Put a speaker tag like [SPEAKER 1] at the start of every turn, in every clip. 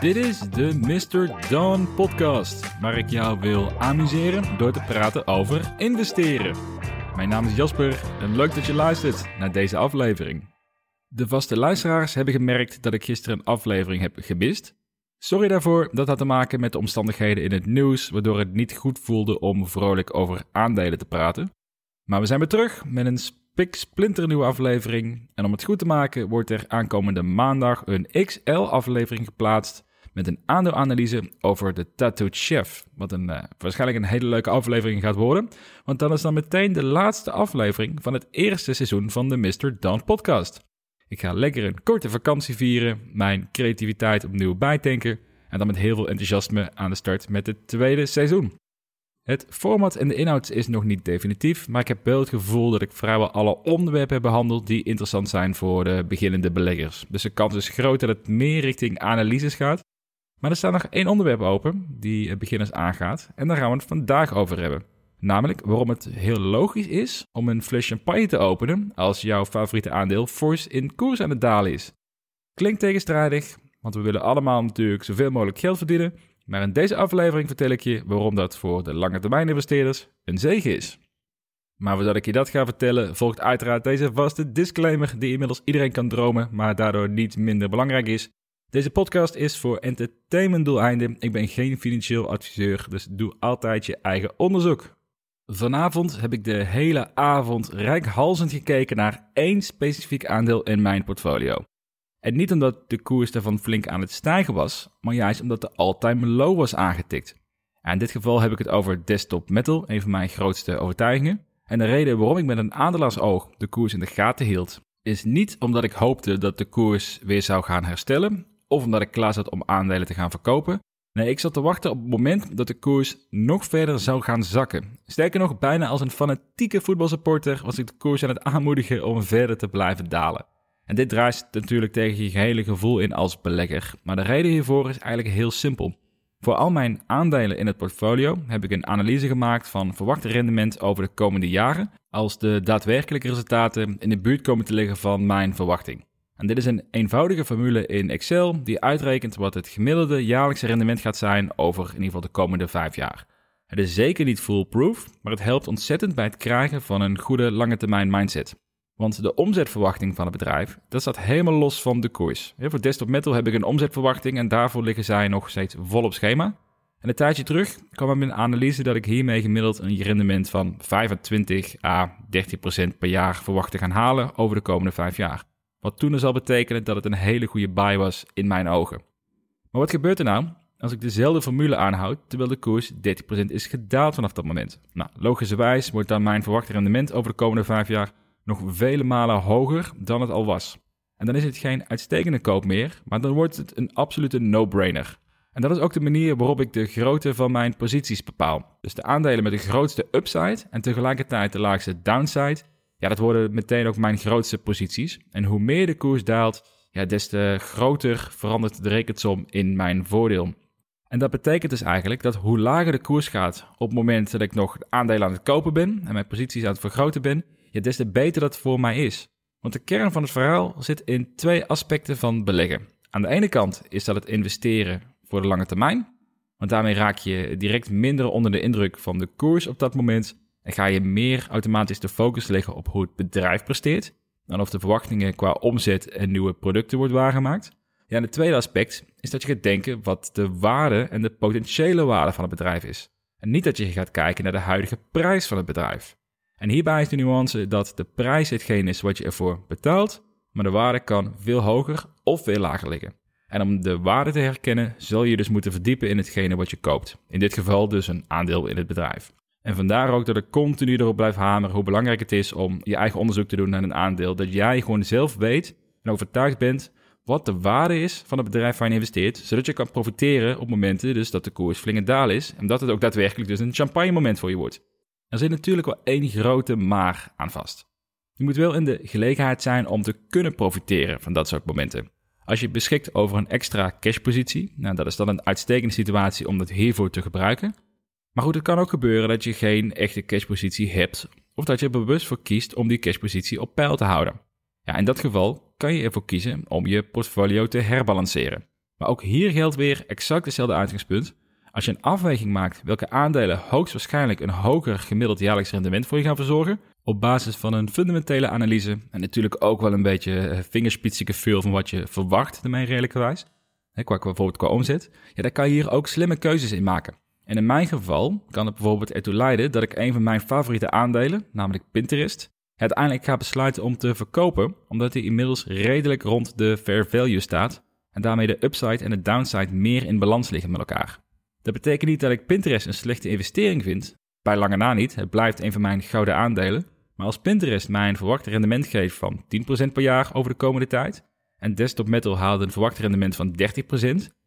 [SPEAKER 1] Dit is de Mr. Dawn podcast, waar ik jou wil amuseren door te praten over investeren. Mijn naam is Jasper en leuk dat je luistert naar deze aflevering. De vaste luisteraars hebben gemerkt dat ik gisteren een aflevering heb gemist. Sorry daarvoor, dat had te maken met de omstandigheden in het nieuws, waardoor het niet goed voelde om vrolijk over aandelen te praten. Maar we zijn weer terug met een splinternieuwe aflevering. En om het goed te maken wordt er aankomende maandag een XL-aflevering geplaatst met een aandeelanalyse over de Tattooed Chef. Wat een, uh, waarschijnlijk een hele leuke aflevering gaat worden, want dan is dan meteen de laatste aflevering van het eerste seizoen van de Mr. Dawn podcast. Ik ga lekker een korte vakantie vieren, mijn creativiteit opnieuw bijtanken en dan met heel veel enthousiasme aan de start met het tweede seizoen. Het format en de inhoud is nog niet definitief, maar ik heb wel het gevoel dat ik vrijwel alle onderwerpen heb behandeld die interessant zijn voor de beginnende beleggers. Dus de kans is groot dat het meer richting analyses gaat. Maar er staat nog één onderwerp open die beginners aangaat en daar gaan we het vandaag over hebben. Namelijk waarom het heel logisch is om een fles champagne te openen als jouw favoriete aandeel fors in koers aan het dalen is. Klinkt tegenstrijdig, want we willen allemaal natuurlijk zoveel mogelijk geld verdienen. Maar in deze aflevering vertel ik je waarom dat voor de lange termijn investeerders een zegen is. Maar voordat ik je dat ga vertellen, volgt uiteraard deze vaste disclaimer die inmiddels iedereen kan dromen, maar daardoor niet minder belangrijk is. Deze podcast is voor entertainmentdoeleinden. Ik ben geen financieel adviseur, dus doe altijd je eigen onderzoek. Vanavond heb ik de hele avond rijkhalzend gekeken naar één specifiek aandeel in mijn portfolio. En niet omdat de koers daarvan flink aan het stijgen was, maar juist omdat de all-time low was aangetikt. En in dit geval heb ik het over Desktop Metal, een van mijn grootste overtuigingen. En de reden waarom ik met een adelaarsoog de koers in de gaten hield, is niet omdat ik hoopte dat de koers weer zou gaan herstellen, of omdat ik klaar zat om aandelen te gaan verkopen. Nee, ik zat te wachten op het moment dat de koers nog verder zou gaan zakken. Sterker nog, bijna als een fanatieke voetbalsupporter was ik de koers aan het aanmoedigen om verder te blijven dalen. En dit draait natuurlijk tegen je gehele gevoel in als belegger. Maar de reden hiervoor is eigenlijk heel simpel. Voor al mijn aandelen in het portfolio heb ik een analyse gemaakt van verwacht rendement over de komende jaren, als de daadwerkelijke resultaten in de buurt komen te liggen van mijn verwachting. En dit is een eenvoudige formule in Excel die uitrekent wat het gemiddelde jaarlijkse rendement gaat zijn over in ieder geval de komende vijf jaar. Het is zeker niet foolproof, maar het helpt ontzettend bij het krijgen van een goede lange termijn mindset. Want de omzetverwachting van het bedrijf, dat staat helemaal los van de koers. Voor Desktop Metal heb ik een omzetverwachting en daarvoor liggen zij nog steeds vol op schema. En een tijdje terug kwam er een analyse dat ik hiermee gemiddeld een rendement van 25 à 30% per jaar verwacht te gaan halen over de komende vijf jaar. Wat toen dus al betekenen dat het een hele goede buy was in mijn ogen. Maar wat gebeurt er nou als ik dezelfde formule aanhoud terwijl de koers 30% is gedaald vanaf dat moment? Nou, logischerwijs wordt dan mijn verwachte rendement over de komende vijf jaar nog vele malen hoger dan het al was. En dan is het geen uitstekende koop meer, maar dan wordt het een absolute no-brainer. En dat is ook de manier waarop ik de grootte van mijn posities bepaal. Dus de aandelen met de grootste upside en tegelijkertijd de laagste downside, ja, dat worden meteen ook mijn grootste posities. En hoe meer de koers daalt, ja, des te groter verandert de rekensom in mijn voordeel. En dat betekent dus eigenlijk dat hoe lager de koers gaat op het moment dat ik nog aandelen aan het kopen ben en mijn posities aan het vergroten ben, ja, des te beter dat voor mij is. Want de kern van het verhaal zit in twee aspecten van beleggen. Aan de ene kant is dat het investeren voor de lange termijn, want daarmee raak je direct minder onder de indruk van de koers op dat moment en ga je meer automatisch de focus leggen op hoe het bedrijf presteert dan of de verwachtingen qua omzet en nieuwe producten wordt waargemaakt. Ja, en het tweede aspect is dat je gaat denken wat de waarde en de potentiële waarde van het bedrijf is. En niet dat je gaat kijken naar de huidige prijs van het bedrijf. En hierbij is de nuance dat de prijs hetgeen is wat je ervoor betaalt, maar de waarde kan veel hoger of veel lager liggen. En om de waarde te herkennen, zul je dus moeten verdiepen in hetgene wat je koopt. In dit geval dus een aandeel in het bedrijf. En vandaar ook dat ik continu erop blijf hameren hoe belangrijk het is om je eigen onderzoek te doen naar een aandeel. Dat jij gewoon zelf weet en overtuigd bent wat de waarde is van het bedrijf waar je investeert. Zodat je kan profiteren op momenten dus dat de koers flink daal is. En dat het ook daadwerkelijk dus een champagne moment voor je wordt. Er zit natuurlijk wel één grote maar aan vast. Je moet wel in de gelegenheid zijn om te kunnen profiteren van dat soort momenten. Als je beschikt over een extra cashpositie, nou dat is dan een uitstekende situatie om dat hiervoor te gebruiken. Maar goed, het kan ook gebeuren dat je geen echte cashpositie hebt, of dat je er bewust voor kiest om die cashpositie op peil te houden. Ja, in dat geval kan je ervoor kiezen om je portfolio te herbalanceren. Maar ook hier geldt weer exact hetzelfde uitgangspunt. Als je een afweging maakt welke aandelen hoogstwaarschijnlijk een hoger gemiddeld jaarlijks rendement voor je gaan verzorgen, op basis van een fundamentele analyse en natuurlijk ook wel een beetje eh, vingerspitsige feel van wat je verwacht, de redelijke wijs, qua, bijvoorbeeld qua omzet, ja, daar kan je hier ook slimme keuzes in maken. En in mijn geval kan het bijvoorbeeld ertoe leiden dat ik een van mijn favoriete aandelen, namelijk Pinterest, uiteindelijk ga besluiten om te verkopen, omdat hij inmiddels redelijk rond de fair value staat en daarmee de upside en de downside meer in balans liggen met elkaar. Dat betekent niet dat ik Pinterest een slechte investering vind, bij lange na niet, het blijft een van mijn gouden aandelen, maar als Pinterest mij een verwacht rendement geeft van 10% per jaar over de komende tijd, en Desktop Metal haalde een verwacht rendement van 30%,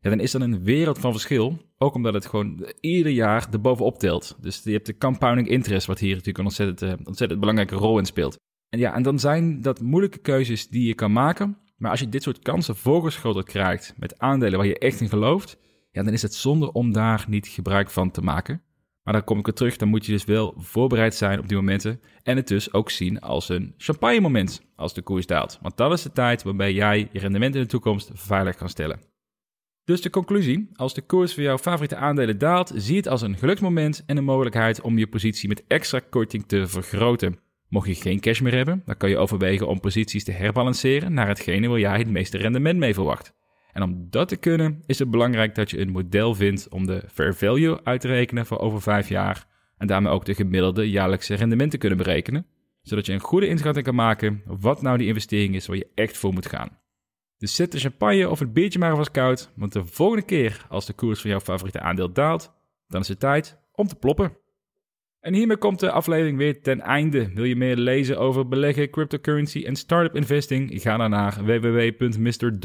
[SPEAKER 1] ja, dan is dat een wereld van verschil. Ook omdat het gewoon ieder jaar erbovenop telt. Dus je hebt de compounding interest, wat hier natuurlijk een ontzettend, uh, ontzettend belangrijke rol in speelt. En ja, en dan zijn dat moeilijke keuzes die je kan maken. Maar als je dit soort kansen voorgeschoteld krijgt met aandelen waar je echt in gelooft, ja, dan is het zonde om daar niet gebruik van te maken. Maar dan kom ik er terug, dan moet je dus wel voorbereid zijn op die momenten. En het dus ook zien als een champagne moment als de koers daalt. Want dat is de tijd waarbij jij je rendement in de toekomst veilig kan stellen. Dus de conclusie, als de koers voor jouw favoriete aandelen daalt, zie het als een geluksmoment en een mogelijkheid om je positie met extra korting te vergroten. Mocht je geen cash meer hebben, dan kan je overwegen om posities te herbalanceren naar hetgene waar jij het meeste rendement mee verwacht. En om dat te kunnen, is het belangrijk dat je een model vindt om de fair value uit te rekenen voor over 5 jaar en daarmee ook de gemiddelde jaarlijkse rendement te kunnen berekenen, zodat je een goede inschatting kan maken wat nou die investering is waar je echt voor moet gaan. Dus zet de champagne of het biertje maar alvast koud, want de volgende keer als de koers van jouw favoriete aandeel daalt, dan is het tijd om te ploppen. En hiermee komt de aflevering weer ten einde. Wil je meer lezen over beleggen, cryptocurrency en startup investing? Ga dan naar www.mrdon.nl.